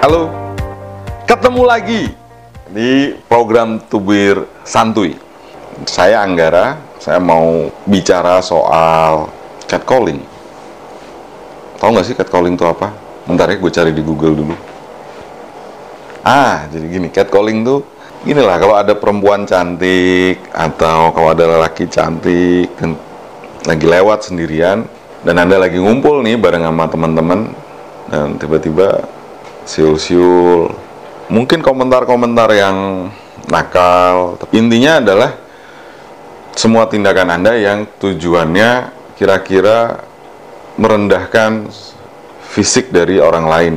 Halo, ketemu lagi di program Tubir Santuy. Saya Anggara, saya mau bicara soal catcalling. Tahu nggak sih catcalling itu apa? Bentar ya, gue cari di Google dulu. Ah, jadi gini, catcalling tuh inilah kalau ada perempuan cantik atau kalau ada lelaki cantik dan lagi lewat sendirian dan anda lagi ngumpul nih bareng sama teman-teman dan tiba-tiba siul-siul. Mungkin komentar-komentar yang nakal intinya adalah semua tindakan anda yang tujuannya kira-kira merendahkan fisik dari orang lain.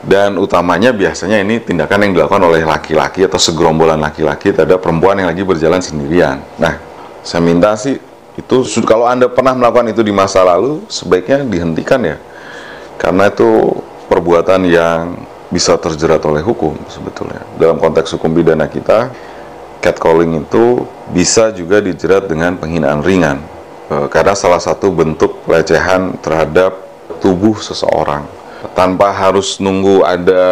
Dan utamanya biasanya ini tindakan yang dilakukan oleh laki-laki atau segerombolan laki-laki terhadap perempuan yang lagi berjalan sendirian. Nah saya minta sih itu kalau anda pernah melakukan itu di masa lalu sebaiknya dihentikan ya. Karena itu perbuatan yang bisa terjerat oleh hukum sebetulnya. Dalam konteks hukum pidana kita, catcalling itu bisa juga dijerat dengan penghinaan ringan e, karena salah satu bentuk pelecehan terhadap tubuh seseorang. Tanpa harus nunggu ada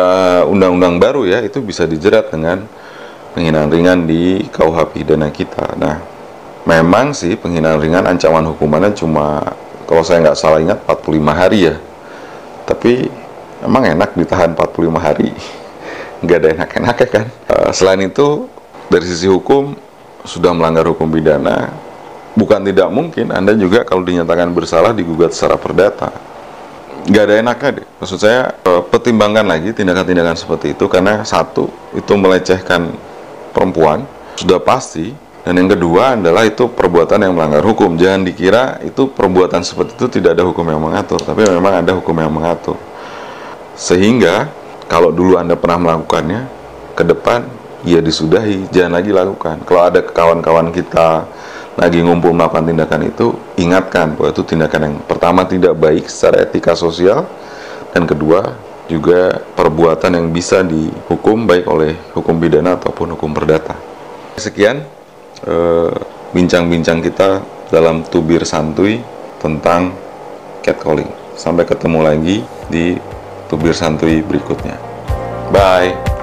undang-undang baru ya, itu bisa dijerat dengan penghinaan ringan di KUH pidana kita. Nah, memang sih penghinaan ringan ancaman hukumannya cuma kalau saya nggak salah ingat 45 hari ya. Tapi emang enak ditahan 45 hari. Nggak ada enak-enaknya kan? Uh, selain itu dari sisi hukum sudah melanggar hukum pidana. Bukan tidak mungkin anda juga kalau dinyatakan bersalah digugat secara perdata. Nggak ada enaknya deh. Maksud saya uh, pertimbangkan lagi tindakan-tindakan seperti itu karena satu itu melecehkan perempuan sudah pasti. Dan yang kedua adalah itu perbuatan yang melanggar hukum. Jangan dikira itu perbuatan seperti itu tidak ada hukum yang mengatur tapi memang ada hukum yang mengatur sehingga kalau dulu Anda pernah melakukannya, ke depan ya disudahi, jangan lagi lakukan. Kalau ada kawan-kawan kita lagi ngumpul melakukan tindakan itu, ingatkan bahwa itu tindakan yang pertama tidak baik secara etika sosial dan kedua juga perbuatan yang bisa dihukum baik oleh hukum pidana ataupun hukum perdata. Sekian eh, bincang-bincang eh, kita dalam tubir santuy tentang catcalling. Sampai ketemu lagi di tubir santuy berikutnya. Bye.